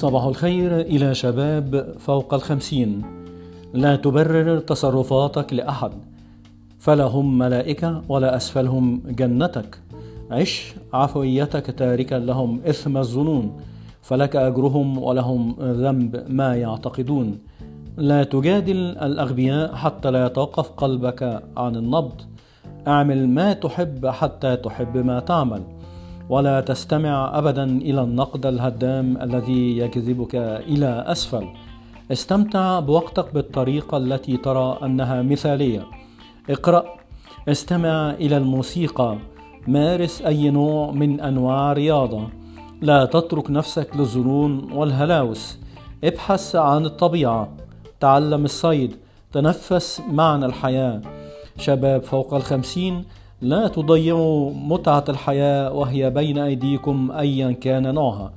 صباح الخير إلى شباب فوق الخمسين. لا تبرر تصرفاتك لأحد. فلا هم ملائكة ولا أسفلهم جنتك. عش عفويتك تاركا لهم إثم الظنون. فلك أجرهم ولهم ذنب ما يعتقدون. لا تجادل الأغبياء حتى لا يتوقف قلبك عن النبض. أعمل ما تحب حتى تحب ما تعمل. ولا تستمع ابدا إلى النقد الهدام الذي يجذبك إلى أسفل. استمتع بوقتك بالطريقة التي ترى أنها مثالية. اقرأ. استمع إلى الموسيقى. مارس أي نوع من أنواع الرياضة. لا تترك نفسك للظنون والهلاوس. ابحث عن الطبيعة. تعلم الصيد. تنفس معنى الحياة. شباب فوق الخمسين لا تضيعوا متعة الحياة وهي بين أيديكم أيا كان نوعها.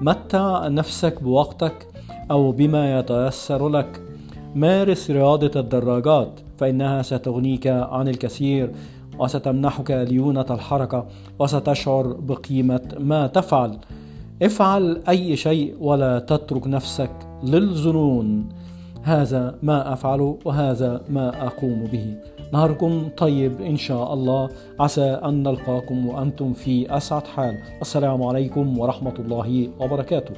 متع نفسك بوقتك أو بما يتيسر لك. مارس رياضة الدراجات فإنها ستغنيك عن الكثير وستمنحك ليونة الحركة وستشعر بقيمة ما تفعل. افعل أي شيء ولا تترك نفسك للظنون هذا ما افعله وهذا ما أقوم به. نهاركم طيب إن شاء الله. عسى أن نلقاكم وأنتم في أسعد حال. السلام عليكم ورحمة الله وبركاته.